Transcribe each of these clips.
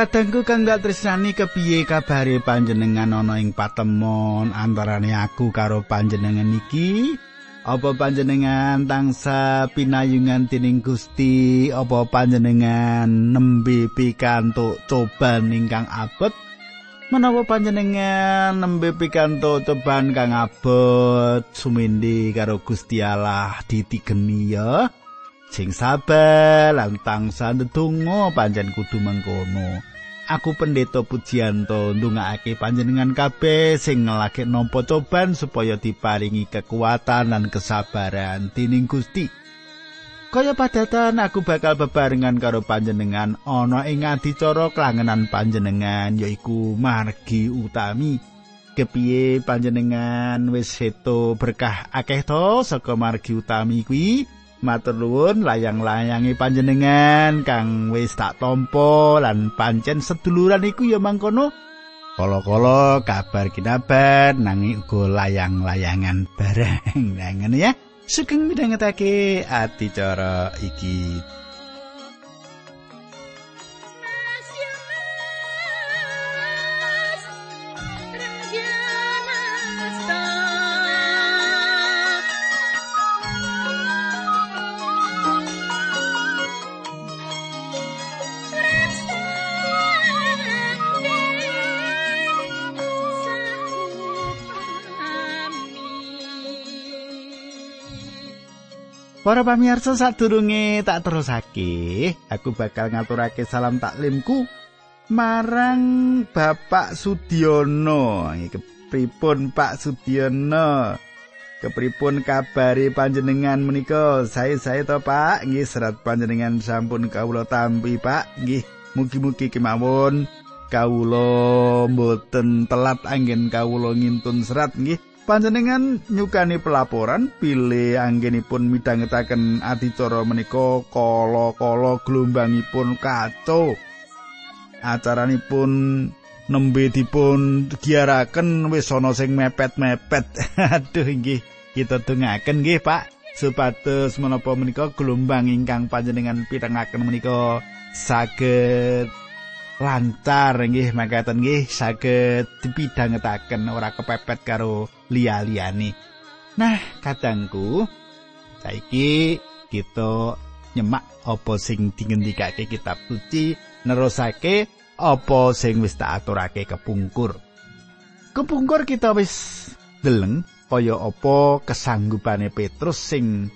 Kadangku kang gak tresnani kepiye kabare panjenengan ana ing patemon antarane aku karo panjenengan iki? Apa panjenengan tangsa pinayungan dening Gusti? Apa panjenengan nembe pikantuk coban ingkang abot? Menawa panjenengan nembe pikantuk coban kang abot sumindi karo Gusti Allah ditigeni ya. sing sabar lan tangsa ndedonga pancen kudu mengkono aku pendeta pujianto ndongaake panjenengan kabeh sing ngelake nampa coban supaya diparingi kekuatan lan kesabaran dening Gusti. Kaya padatan aku bakal bebarengan karo panjenengan ana ing adicara klangenan panjenengan yaiku margi utami. Kepiye panjenengan? Wis seto berkah akeh to saka margi utami kuwi Matur nuwun layang-layangi panjenengan kang wis tak tampa lan pancen seduluran iku ya mangkono. Kala-kala kabar kinabar nanging uga layang-layangan bareng. Nah ngene ya. Sugeng midhangetake adicara iki. Para pamirsa sadurunge tak terusake, aku bakal ngaturake salam taklimku marang Bapak Sudiono. Kepripun Pak Sudiono? Kepripun kabari panjenengan menika? Saya-saya to Pak, nggih serat panjenengan sampun kawula tampi Pak. Nggih, mugi-mugi kemawon kawula mboten telat anggen kawula ngintun serat nggih. Panjenengan nyukani pelaporan pilih anggenipun midhangetaken adicara menika kala-kala gelombangipun kacau acaranipun nembe dipun giaraken wis ana sing mepet-mepet. Aduh nggih kita dengaken nggih Pak. Supados menapa menika gelombang ingkang panjenengan pirengaken menika saged lancar nggih makaten nggih saged dipidhangetaken ora kepepet karo liya-liyane. Nah, kadangku saiki kita nyemak apa sing dingendikake kitab suci nerusake apa sing wis tak aturake kepungkur. Kepungkur kita wis deleng kaya apa kesanggupane Petrus sing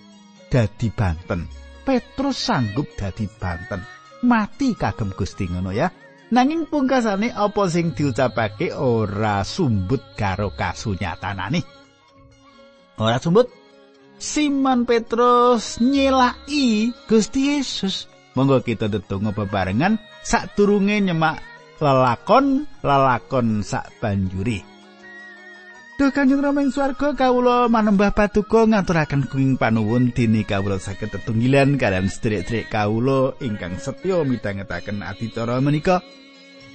dadi banten. Petrus sanggup dadi banten. Mati kagem Gusti ngono ya. Nanging pungkasane apa sing diucapake ora sumbut karo kasunyatanane. Ora sumbut. Simon Petrus nyelaki Gusti Yesus. Monggo kita ndedonga bebarengan sadurunge nyemak lelakon lelakon sak banjuri. Duh Kanjeng Rama ing swarga kawula manembah patuko ngaturaken kuing panuwun dene kawula saged tetunggilan kalian sedherek-sedherek kawula ingkang setya midhangetaken adicara menika.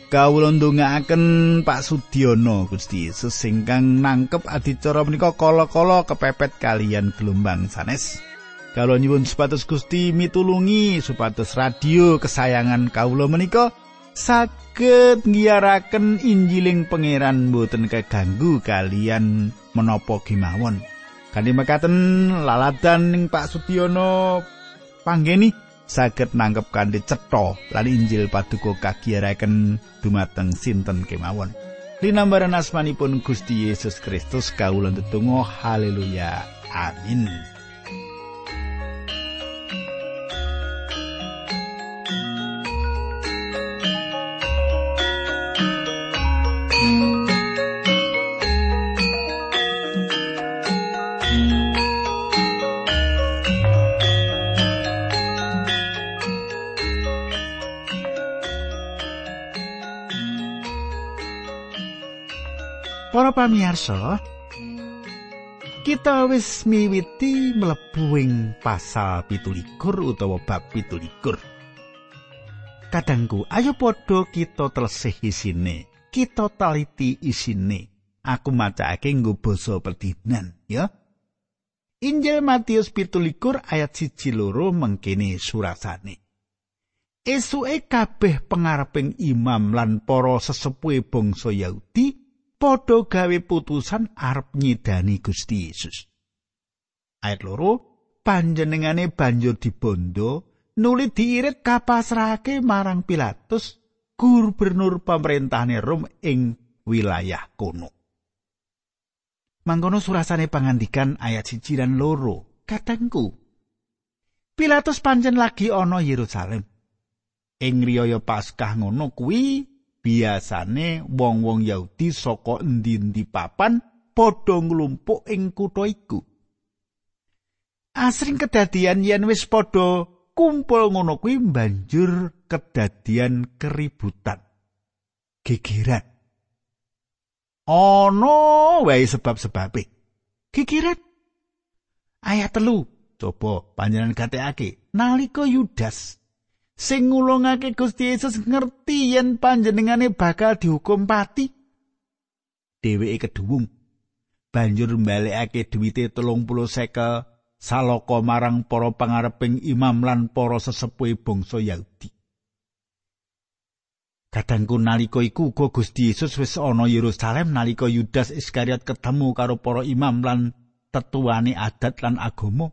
Kawula ndongaaken Pak Sudiono Gusti Yesus ingkang nangkep adicara menika kala-kala kepepet kalian gelombang sanes. Kalau nyuwun supados Gusti mitulungi supados radio kesayangan kawula menika saged ngiyaraken Injiling Pangeran boten keganggu kalian menapa kemawon. Kanthi mekaten laladan ning Pak Sudiono panggeni saged nangkep kanthi cetha lan Injil paduka kagiyaraken dumateng sinten kemawon. Linambaran asmanipun Gusti Yesus Kristus kawula ndedonga haleluya. Amin. Pamirsa, kita wis miwiti mlebu pasal 17 utawa bab 17. Kadangku, ayo padha kita telesih isine. Kita taliti isine. Aku macake nggo basa perdinan, ya. Injil Matius 17 ayat 1 loro mengkene surasane. Esuke kabeh pengareping imam lan para sesepuhe bangsa Yahudi padha gawe putusan arep nyidani Gusti Yesus. Ayat loro, panjenengane banjur dibondo nuli diirit kapasrahake marang Pilatus gubernur pemerintahane Rom ing wilayah kono. Mangkono surasane pangandikan ayat siji lan loro, katengku. Pilatus pancen lagi ana Yerusalem. ing riyaya Paskah ngono kuwi biasane wong-wong Yahudi saka endi-endi papan padha nglumpuk ing kutha iku. Asring kedadian yen wis padha kumpul ngono kuwi banjur kedadian keributan. Gegeran. Ono wae sebab-sebabe. Gegeran. Ayat telu. Coba panjenengan gatekake. Nalika Yudas sing ngulungake Gusti Yesus ngerti yen panjenengane bakal dihukum pati. Dheweke keduwung banjur mbalekake duwite 30 sekel saloko marang para pangareping imam lan para sesepuhe bangsa Yahudi. Kadangku nalika iku uga Gusti Yesus wis ana Yerusalem nalika Yudas Iskariot ketemu karo para imam lan tetuane adat lan agama.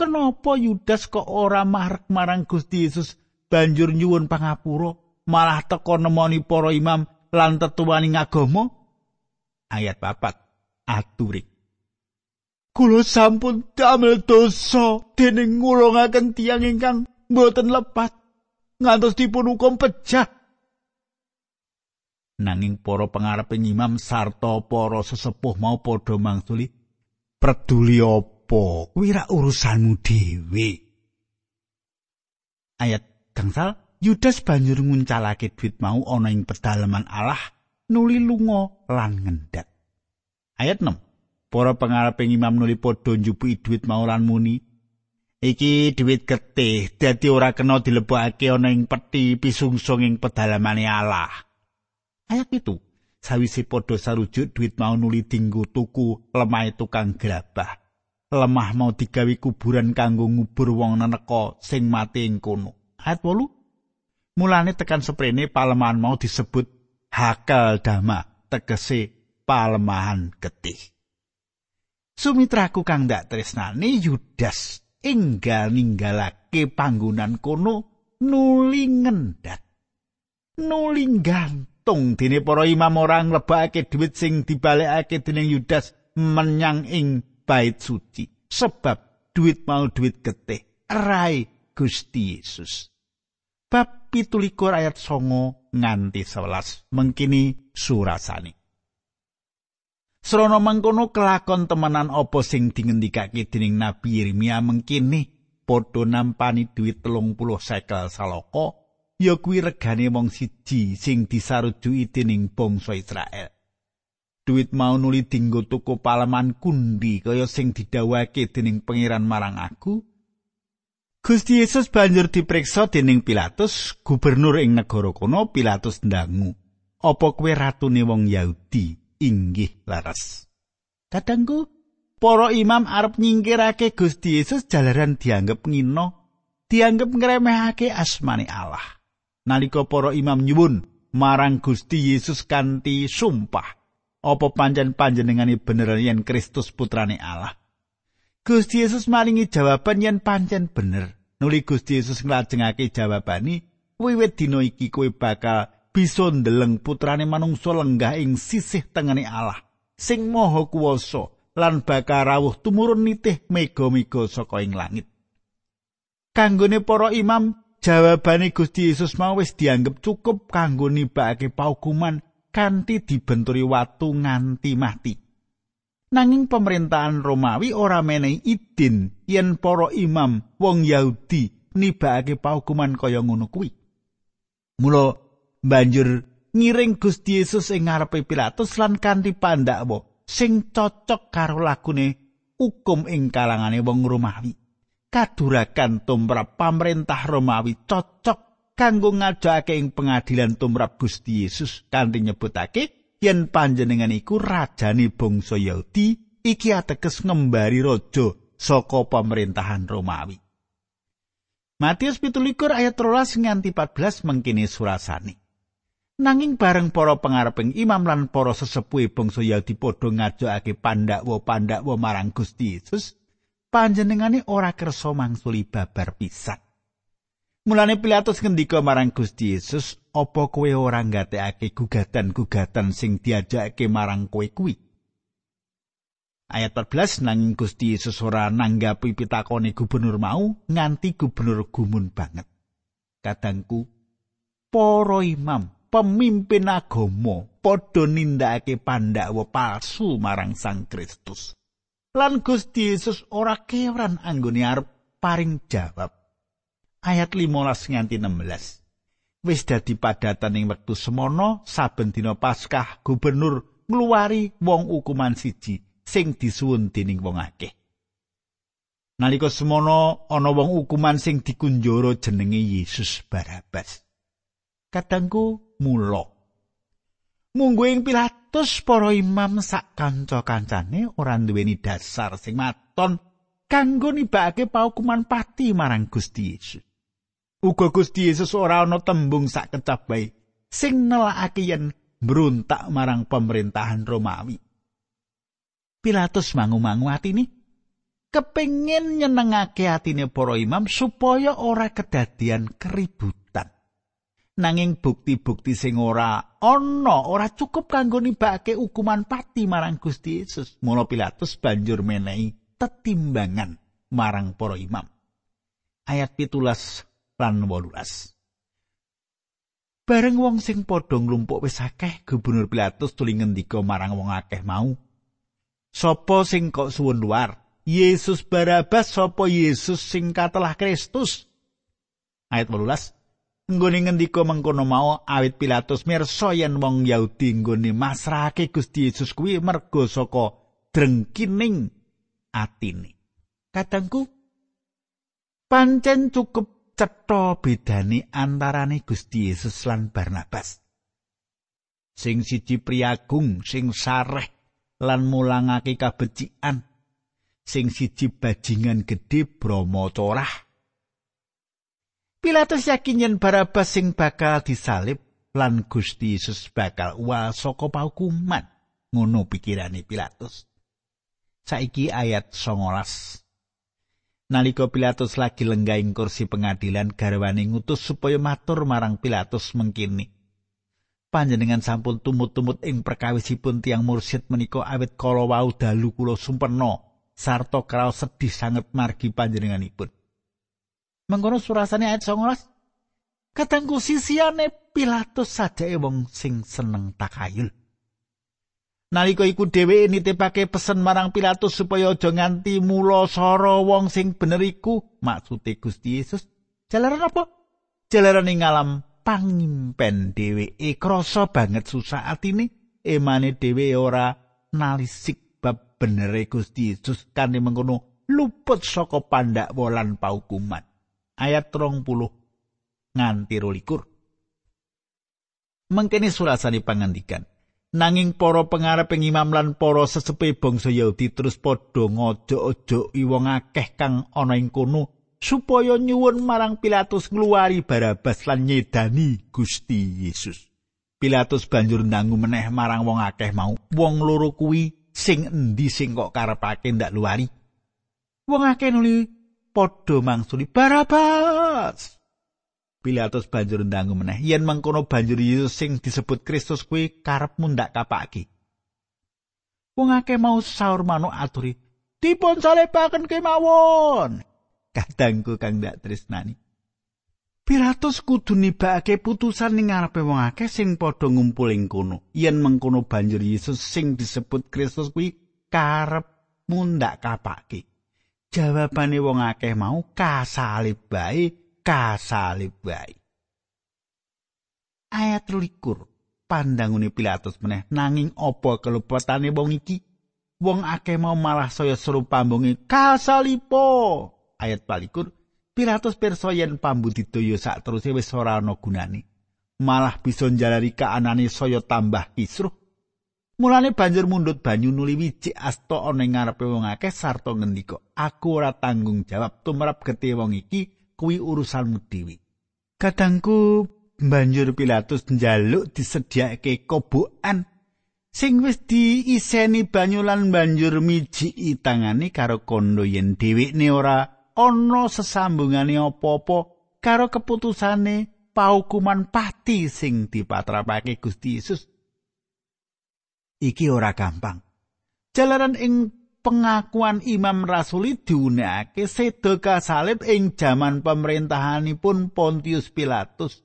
Kenapa Yudas kok ora marek marang Gusti Yesus banjur nyuwun pangapura malah teka nemoni para imam lan tetuwaning agama? Ayat papat aturik kula sampun damel dosa dening ngulungaken tiyang ingkang boten lepat ngantos dipun hukum pejah. Nanging para pengarep imam sarta para sesepuh mau padha mangsuli peduli apa? Kuwi urusanmu dhewe. Ayat gangsal Yudas banjur nguncalake duit mau ana ing pedalaman Allah nuli lunga lan ngendhat. Ayat 6. Para pengareping imam nuli padha njupuki duit mau lan muni, Iki duit getih, dadi ora kena dilebokake ana ing peti pisungsung ing pedalamane Allah. Ayat itu, sawise padha sarujuk duit mau nuli dinggo tuku lemah tukang gerabah. Lemah mau digawe kuburan kanggo ngubur wong neneka sing mati ing kono. Ayat 8 mulane tekan seprene palemahan mau disebut hakal dama tegese palemahan getih. Sumitraku kang dak tresnane Yudas enggal ninggalake panggonan kono nuli ngendat. Nuli gantung dene para imam orang lebake dhuwit sing dibalekake dening Yudas menyang ing bait suci sebab duit mau duit getih rai Gusti Yesus bab pitulikur ayat songo nganti sewelas mengkini surasani. Serono mangkono kelakon temenan opo sing dingendikake dening Nabi Yeremia mengkini padha nampani duit telung puluh sekel saloko ya kuwi regane wong siji sing disarujui dening bangsa Israel. Duit mau nuli dinggo tuku palaman kundi kaya sing didhawuhake dening pangeran marang aku Gusti Yesus banjur diperiksa dening Pilatus, gubernur ing negara kono. Pilatus ndangu, "Apa kowe ratune wong Yahudi?" Inggih, laras. Kadangku, para imam arep nyingkirake Gusti Yesus jalaran dianggep ngino, dianggep ngremehake asmane Allah. Nalika para imam nyuwun marang Gusti Yesus kanthi sumpah, "Apa pancen panjenengane bener yen Kristus putrane Allah?" Gusti Yesus maringi jawaban yen pancen bener. Nuli Gusti Yesus nglajengake jawabani, wiwit dina iki kowe bakal bisa ndeleng putrane manungsa lenggah ing sisih tengene Allah sing maha kuwasa lan bakal rawuh tumurun nitih mega-mega saka ing langit. Kanggone para imam, jawabane Gusti Yesus mau wis dianggep cukup kanggo nibake paukuman kanthi dibenturi watu nganti mati. Nanging pemerintahan Romawi ora menehi idin yen para imam wong Yahudi nibakake paukuman kaya ngono kuwi. Mula banjur ngiring Gusti Yesus ing ngarepe Pilatus lan kanthi pandhakwa sing cocok karo lakune hukum ing kalangane wong Romawi. Kadurakan tumrap pamerintah Romawi cocok kanggo ngajake ing pengadilan tumrap Gusti Yesus kanthi nyebutake yen panjenengan iku rajane bangsa Yahudi iki ateges ngembari raja saka pemerintahan Romawi. Matius 17 ayat 13 nganti 14 mengkini surasane. Nanging bareng para pengareping imam lan para sesepuhe bangsa Yahudi padha ngajokake pandhakwa-pandhakwa marang Gusti Yesus, panjenengane ora kersa mangsuli babar pisan. Mulane Pilatus ngendika marang Gusti Yesus, "Apa kowe ora nggatekake gugatan-gugatan sing diajakake marang kowe kuwi?" Ayat 14 nanging Gusti Yesus ora nanggapi pitakone gubernur mau nganti gubernur gumun banget. Kadangku, para imam pemimpin agama padha nindakake pandhawa palsu marang Sang Kristus. Lan Gusti Yesus ora kewan anggone arep paring jawab. Ayat 15 nganti 16. Wis dadi padatan ing wektu semono saben dina Paskah gubernur ngluwari wong hukuman siji sing disuwun dening wong akeh. Nalika semono ana wong hukuman sing dikunjara jenenge Yesus Barabas. Kadangku mula. Munggu ing Pilatus para imam sak kanca-kancane ora duweni dasar sing maton kanggo nibake paukuman pati marang Gusti Yesus. Uga Gusti Yesus ora ana tembung sak kecap bae sing nelakake yen mbrontak marang pemerintahan Romawi. Pilatus mangu-mangu atine kepengin nyenengake atine para imam supaya ora kedadian keributan. nanging bukti-bukti sing ora ana ora cukup kanggo nibake hukuman pati marang Gusti Yesus. Mula Pilatus banjur menehi tetimbangan marang para imam. Ayat pitulas lan wolulas. Bareng wong sing padha nglumpuk wis akeh, Gubernur Pilatus tuli ngendika marang wong akeh mau. Sopo sing kok suwun luar? Yesus Barabas sapa Yesus sing katelah Kristus? Ayat 18. nggone ngendika mengkono mau awit Pilatus mirsa yen wong Yahudi nggone masrahake Gusti Yesus kuwi merga saka drengkining atine. Kadangku pancen cukup cetha bedane antarane Gusti Yesus lan Barnabas. Sing siji priagung sing sareh lan mulangake kabecikan. Sing siji bajingan gedhe Brahma corah. Pilatus yakin yen Barabas sing bakal disalib lan Gusti Yesus bakal uwal saka paukuman. Ngono pikirane Pilatus. Saiki ayat 19. Nalika Pilatus lagi lenggah ing kursi pengadilan garwane ngutus supaya matur marang Pilatus mengkini. Panjenengan sampun tumut-tumut ing perkawisipun tiang mursid menika awit kala wau dalu kula sumpena sarta kraos sedih sanget margi panjenenganipun. Mengkono surasane ayat 19. Katangku sisiane Pilatus sajake wong sing seneng takayul. Nalika iku dheweke nitipake pesen marang Pilatus supaya aja nganti mula sara wong sing bener iku maksude Gusti Yesus. Jalaran apa? Jalaran ing alam pangimpen dheweke krasa banget susah atine emane dhewe ora nalisik bab benere Gusti Yesus kanthi mengkono luput saka pandak wolan paukuman. ayat 30 nganti 22. Mengkene surasane pangandikan. Nanging para pengarep imam lan para sesepe bangsa Yahudi terus padha ngojo-ojo wong akeh kang ana ing kono supaya nyuwun marang Pilatus ngluwari Barabas lan nyedani Gusti Yesus. Pilatus banjur ndangu meneh marang wong akeh mau, wong loro kuwi sing endi sing kok karepake ndak luwari? Wong akeh nuli padha mangsuli Barabas. Pilatus banjur ndangu meneh yen mengkono banjur Yesus sing disebut Kristus kuwi karepmu ndak kapake. Wong akeh mau saur manuk aturi, "Dipun salebaken kemawon." Kadangku kang ndak tresnani. Pilatus kudu nibake putusan ning ngarepe wong akeh sing padha ngumpul ing kono. Yen mengkono banjur Yesus sing disebut Kristus kuwi karepmu ndak kapake. jawabane wong akeh mau kasalib bae kasalib bae ayat 23 pandangune Pilatus meneh nanging apa kelupatane wong iki? Wong akeh mau malah saya seru pambunge kasalipo! Ayat 24 Pilatus pirsa yen pambudidaya sak teruse wis ora ana gunane. Malah bisa njalari kaanane saya tambah kisruh. Mulane banjur mundut banyu nuli wiji asta ana ngarepe wong akeh sarta ngendika, "Aku ora tanggung jawab tumrap getih wong iki kuwi urusanmu dhewe. Kadangku banjur Pilatus njaluk disediakake kobokan sing wis diiseni banyu lan banjur miji tangane karo kondo yen dhewekne ora ana sesambungane apa-apa karo keputusane paukuman pati sing dipatrapake Gusti Yesus. Iki ora gampang. Jalaran ing pengakuan Imam Rasuli diunekake sedo kasalib ing jaman pemerintahanipun Pontius Pilatus.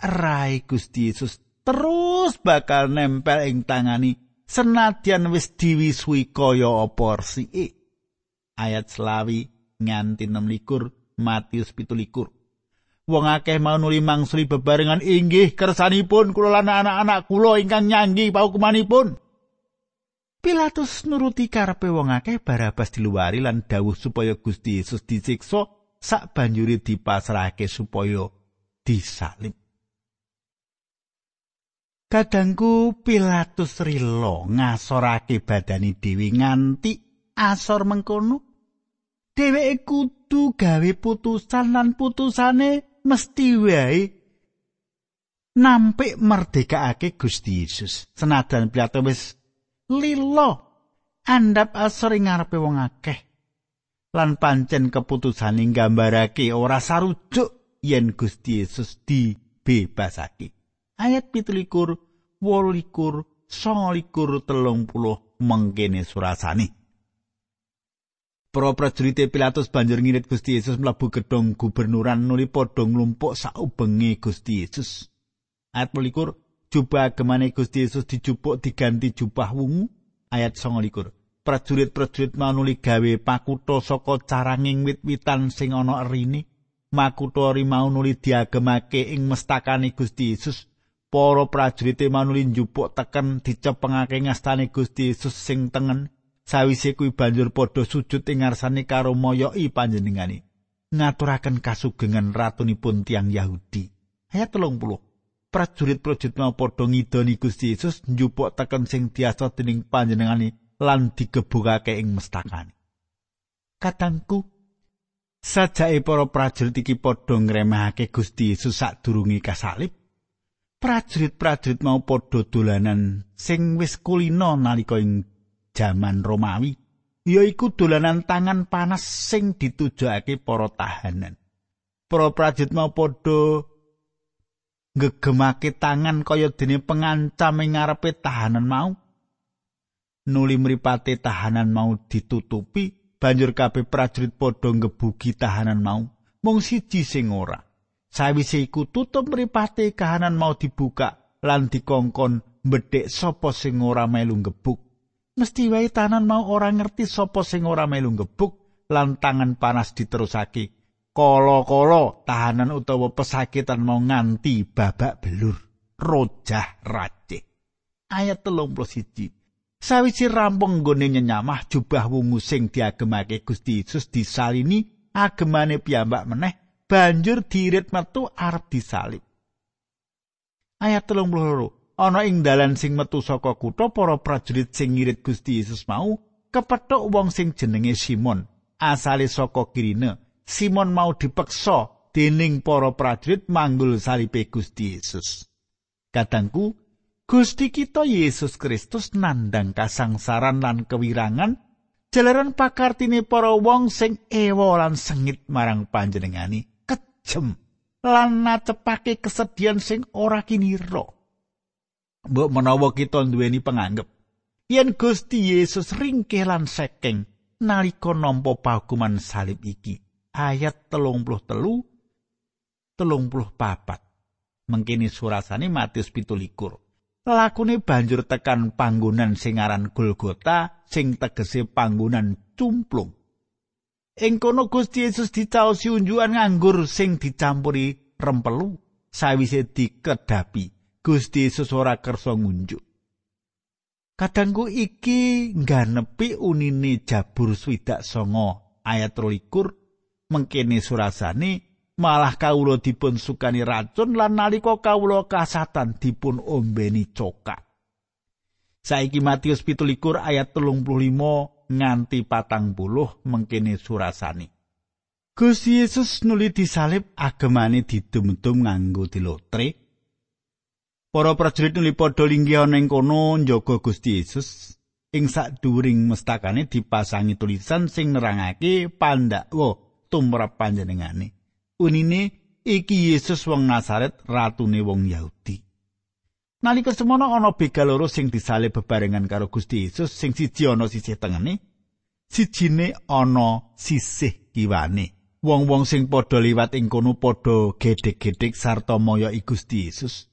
Rai Gusti Yesus terus bakal nempel ing tangani senadyan wis diwisui kaya apa resike ayat selawi nganti 16 Matius 17 Wong akeh mau nuli mangsuli bebarengan inggih kersanipun kula lan anak-anak kula ingkang nyanyi paukumanipun. Pilatus nuruti karepe wong akeh Barabas diluwari lan dawuh supaya Gusti Yesus disiksa sak banjuri dipasrahake supaya disalib. Kadangku Pilatus rilo ngasorake badani dewi nganti asor mengkono. Dheweke kudu gawe putusan lan putusane mesti wae nampik merdekake Gusti Yesus. Senajan Pilatus wis lilo andhap asor ing ngarepe wong akeh. Lan pancen keputusan ing gambarake ora sarujuk yen Gusti Yesus dibebasake. Ayat 17, 18, 19, 30 mengkene surasane. Para prajurit Pilatus banjur ngirit Gusti Yesus mlebu gedung gubernuran nuli padha nglumpuk saubenge Gusti Yesus. Ayat 21 jubah agemane Gusti Yesus dijupuk diganti jubah wungu. Ayat 29 prajurit-prajurit mau nuli gawe pakutha saka caranging wit-witan sing ana erine. Makutha mau nuli diagemake ing mestakane Gusti Yesus. Para prajurit mau nuli njupuk teken dicepengake ngastane Gusti Yesus sing tengen. sawise kuwi banjur padha sujud ing ngarsane karo moyoki panjenengane ngaturaken kasugengan ratunipun tiang Yahudi ayat 30 prajurit-prajurit mau padha ngidoni Gusti Yesus njupuk teken sing diasa dening panjenengane lan digebukake ing mestakane katangku sajake para prajurit iki padha ngremehake Gusti Yesus sadurunge kasalib prajurit-prajurit mau padha dolanan sing wis kulino nalika ing jaman Romawi yaiku dolanan tangan panas sing ditujokake para tahanan. Para prajurit mau padha ngegemake tangan kaya dene pengancam ing ngarepe tahanan mau. Nuli mripate tahanan mau ditutupi, banjur kabeh prajurit padha ngebugi tahanan mau. Mung siji sing ora. Sawise iku tutup mripate kahanan mau dibuka lan dikongkon mbedhek sapa sing ora melu ngebuk. mesti wae tanan mau ora ngerti sapa sing ora melu gebuk lan tangan panas diterusake kala-kala tahanan utawa pesakitan mau nganti babak belur. Rojah race ayat 31 sawisi rampung nggone nyenyamah jubah wungu sing diagemake Gusti Yesus disalini agemane piyambak meneh banjur diirit metu arep disalib. Ayat 32 ana ing dalan sing metu saka kutha para prajurit sing ngirit Gusti Yesus mau kepethuk wong sing jenenge Simon asale saka Kirine Simon mau dipeksa dening para prajurit manggul salipe Gusti Yesus kadangku Gusti kita Yesus Kristus nandang kasangsaran lan kewirangan jalaran pakartine para wong sing ewa lan sengit marang panjenengani kejem lan nacepake kesedihan sing ora kinira Mbok menawa kita duweni penganggep yen Gusti Yesus ringkeh lan sekeng nalika nampa pahukuman salib iki. Ayat telung puluh telu, telung puluh papat. Mengkini surasane Matius pitulikur. Lakune banjur tekan panggonan sing aran Golgota sing tegese panggonan cumplung. Ing kono Gusti Yesus dicaosi unjukan nganggur sing dicampuri rempelu sawise dikedapi. Gusti Yesus ora kersa ngunjuk. Kadangku iki ngganepi unine Jabur swidak songo ayat rolikur mengkene surasane malah kawula dipun sukani racun lan nalika kawula kasatan dipun ombeni cokak. Saiki Matius 17 ayat 35 nganti patang puluh mengkene surasane. Gusti Yesus nuli disalib agemane didum-dum nganggo dilotre. Para prajurit nuli padha linggih ana ing kono njaga Gusti Yesus. Ing sadhuwuring mestakane dipasangi tulisan sing nerangake pandakwa tumrap panjenengane. Unine iki Yesus wong Nazaret, ratune wong Yahudi. Nalika semono ana begal loro sing disalib bebarengan karo Gusti Yesus sing siji ana sisih tengene, sijine ana sisih kiwane. Wong-wong sing padha liwat ing kono padha gedhe-gedhe sarta moyo Gusti Yesus.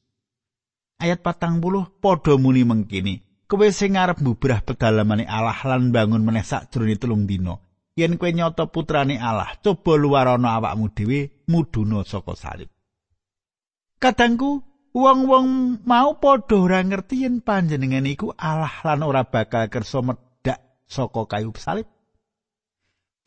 Ayat patang puluh padha muni mengkini. Kowe sing arep mbubrah pedalamane Allah lan bangun meneh sakjroning telung dina. Yen kowe nyata putrane Allah, coba luwarana awakmu dhewe mudhuna saka salib. Kadangku, wong-wong mau padha ora ngerti yen panjenengan iku Allah lan ora bakal kersa medhak saka kayu salib.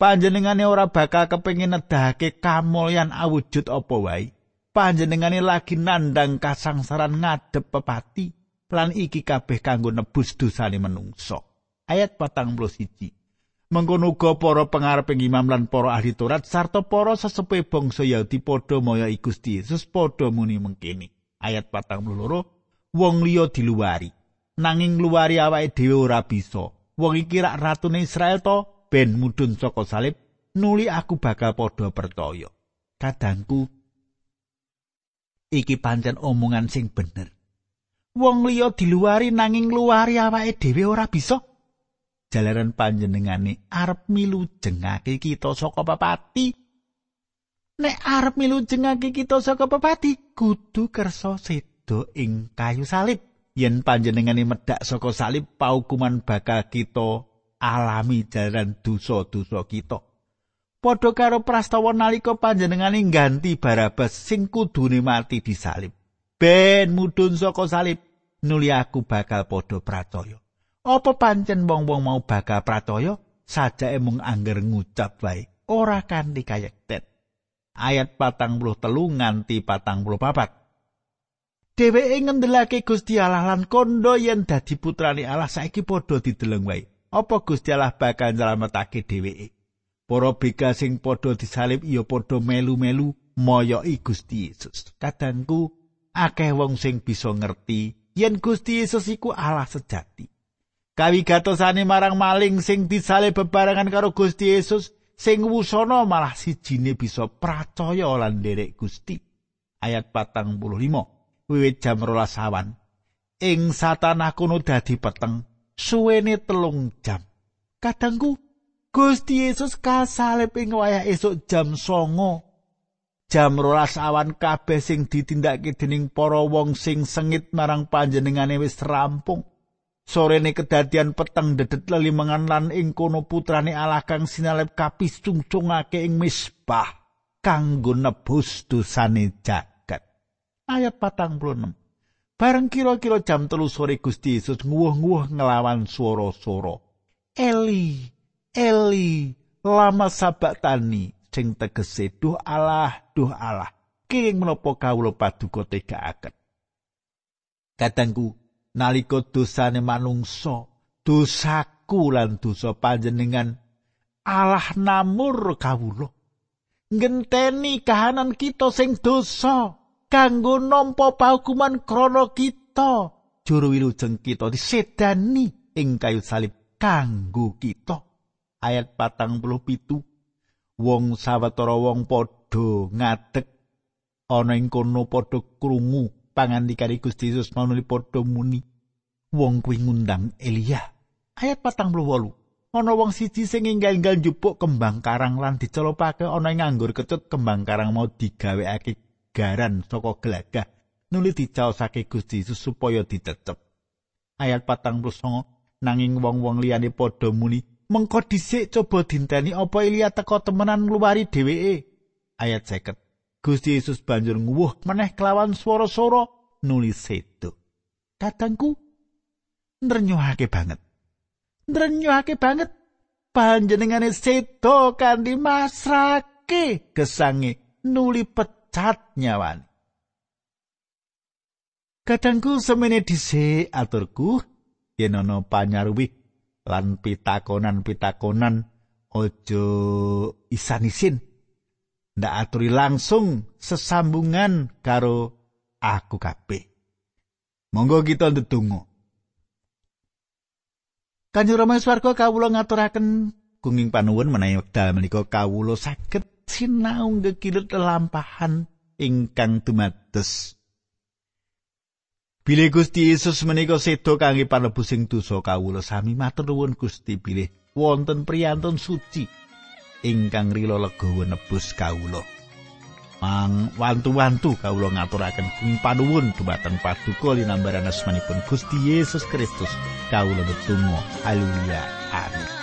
panjenengane ora bakal kepengin nedahake kamulyan awujud apa wae panjenengane lagi nandang kasangsaran ngadep pepati lan iki kabeh kanggo nebus dosane menungso ayat 41 mengkono uga para pengareping imam lan para ahli Taurat sarta para sesepuh bangsa Yahudi padha moyo Gusti Yesus padha muni mengkini. Ayat 42 wong liya diluwari. Nanging luwari awake dhewe ora bisa. Wong iki rak ratune Israel to ben mudhun saka salib nuli aku bakal padha percaya. Kadangku iki pancen omongan sing bener. Wong liya diluari nanging luari awake dhewe ora bisa jalaran panjenengane arep milu jengake kita saka pepati nek arep milu jengake kita saka pepati kudu kersa sedo ing kayu salib yen panjenengane medhak saka salib paukuman bakal kita alami jaran dosa-dosa kita. Padha karo prastawa nalika panjenengane ganti Barabas sing kudune mati disalib. Ben mudhun saka salib nuli aku bakal padha percaya. Apa pancen wong-wong mau bakal percaya sajake mung angger ngucap wae ora kanthi kayekten. Ayat patang puluh telu nganti patang puluh papat. Dheweke ngendelake Gusti Allah lan kondo yen dadi putrane Allah saiki padha dideleng wae. apa Gusti Allah bakal nyelametake dheweke. Para bega sing padha disalib iya padha melu-melu moyoki Gusti Yesus. Kadangku akeh wong sing bisa ngerti yen Gusti Yesus iku Allah sejati. Kawigatosane marang maling sing disalib bebarengan karo Gusti Yesus sing wusana malah sijine bisa percaya lan nderek Gusti. Ayat patang puluh lima. Wiwit jam rolas awan. Ing satanah kuno dadi peteng. suwene telung jam. Kadangku Gusti Yesus kasalib ing wayah esuk jam songo. Jam rolas awan kabeh sing ditindakake dening para wong sing sengit marang panjenengane wis rampung. Sorene kedadian peteng dedet lelimengan lan ing kono putrane Allah kang sinalib kapisungcungake ing misbah kanggo nebus dosane jagat. Ayat 46. Bareng kira-kira jam telu sore Gusti Yesus nguwuh-nguwuh ngelawan swara-swara. Eli, Eli, lama sabatani sing tegese duh Allah, duh Allah. Kiring menapa kawula paduka tegakaken. Kadangku nalika dosane manungsa, dosaku lan dosa panjenengan Allah namur kawula. Ngenteni kahanan kita sing dosa. kanggo nampa paukuman krana kita juru wilujeng kita disedani ing kayu salib kanggo kita ayat patang puluh pitu wong sawetara wong padha ngadeg ana ing kono padha krungu pangandikane Gusti Yesus manuli padha muni wong kuwi ngundang Elia ayat patang puluh wolu ana wong siji sing enggal-enggal njupuk kembang karang lan dicelopake ana ing nganggur kecut kembang karang mau digawekake garan saka gelagah nuli dicaosake Gusti Yesus supaya dicecep. Ayat patang songo nanging wong-wong liyane padha muni mengko dhisik coba dinteni apa Elia teko temenan ngluwari dheweke. Ayat 50. Gusti Yesus banjur nguwuh meneh kelawan swara-swara nuli sedo. Kadangku nrenyuhake banget. Nrenyuhake banget panjenengane sedo kanthi masrake gesange nuli pet cat nyawan. Kadangku semene dhisik aturku yen ana panyaruwi lan pitakonan-pitakonan aja isan-isin ndak aturi langsung sesambungan karo aku kabeh. Monggo kita ndedonga. Kanjeng Rama swarga kawula ngaturaken kenging panuwun menawi wekdal menika kawula saged sinau ngekilut lelampahan ingkang dumados. Bilih Gusti Yesus menika sedo kangge panebusing dosa kawula sami matur nuwun Gusti bilih wonten priyantun suci ingkang rila legawa nebus kawula. Mang wantu-wantu kawula ngaturaken ing panuwun dumateng paduka linambaran asmanipun Gusti Yesus Kristus. Kawula netunggal. Haleluya. Amin.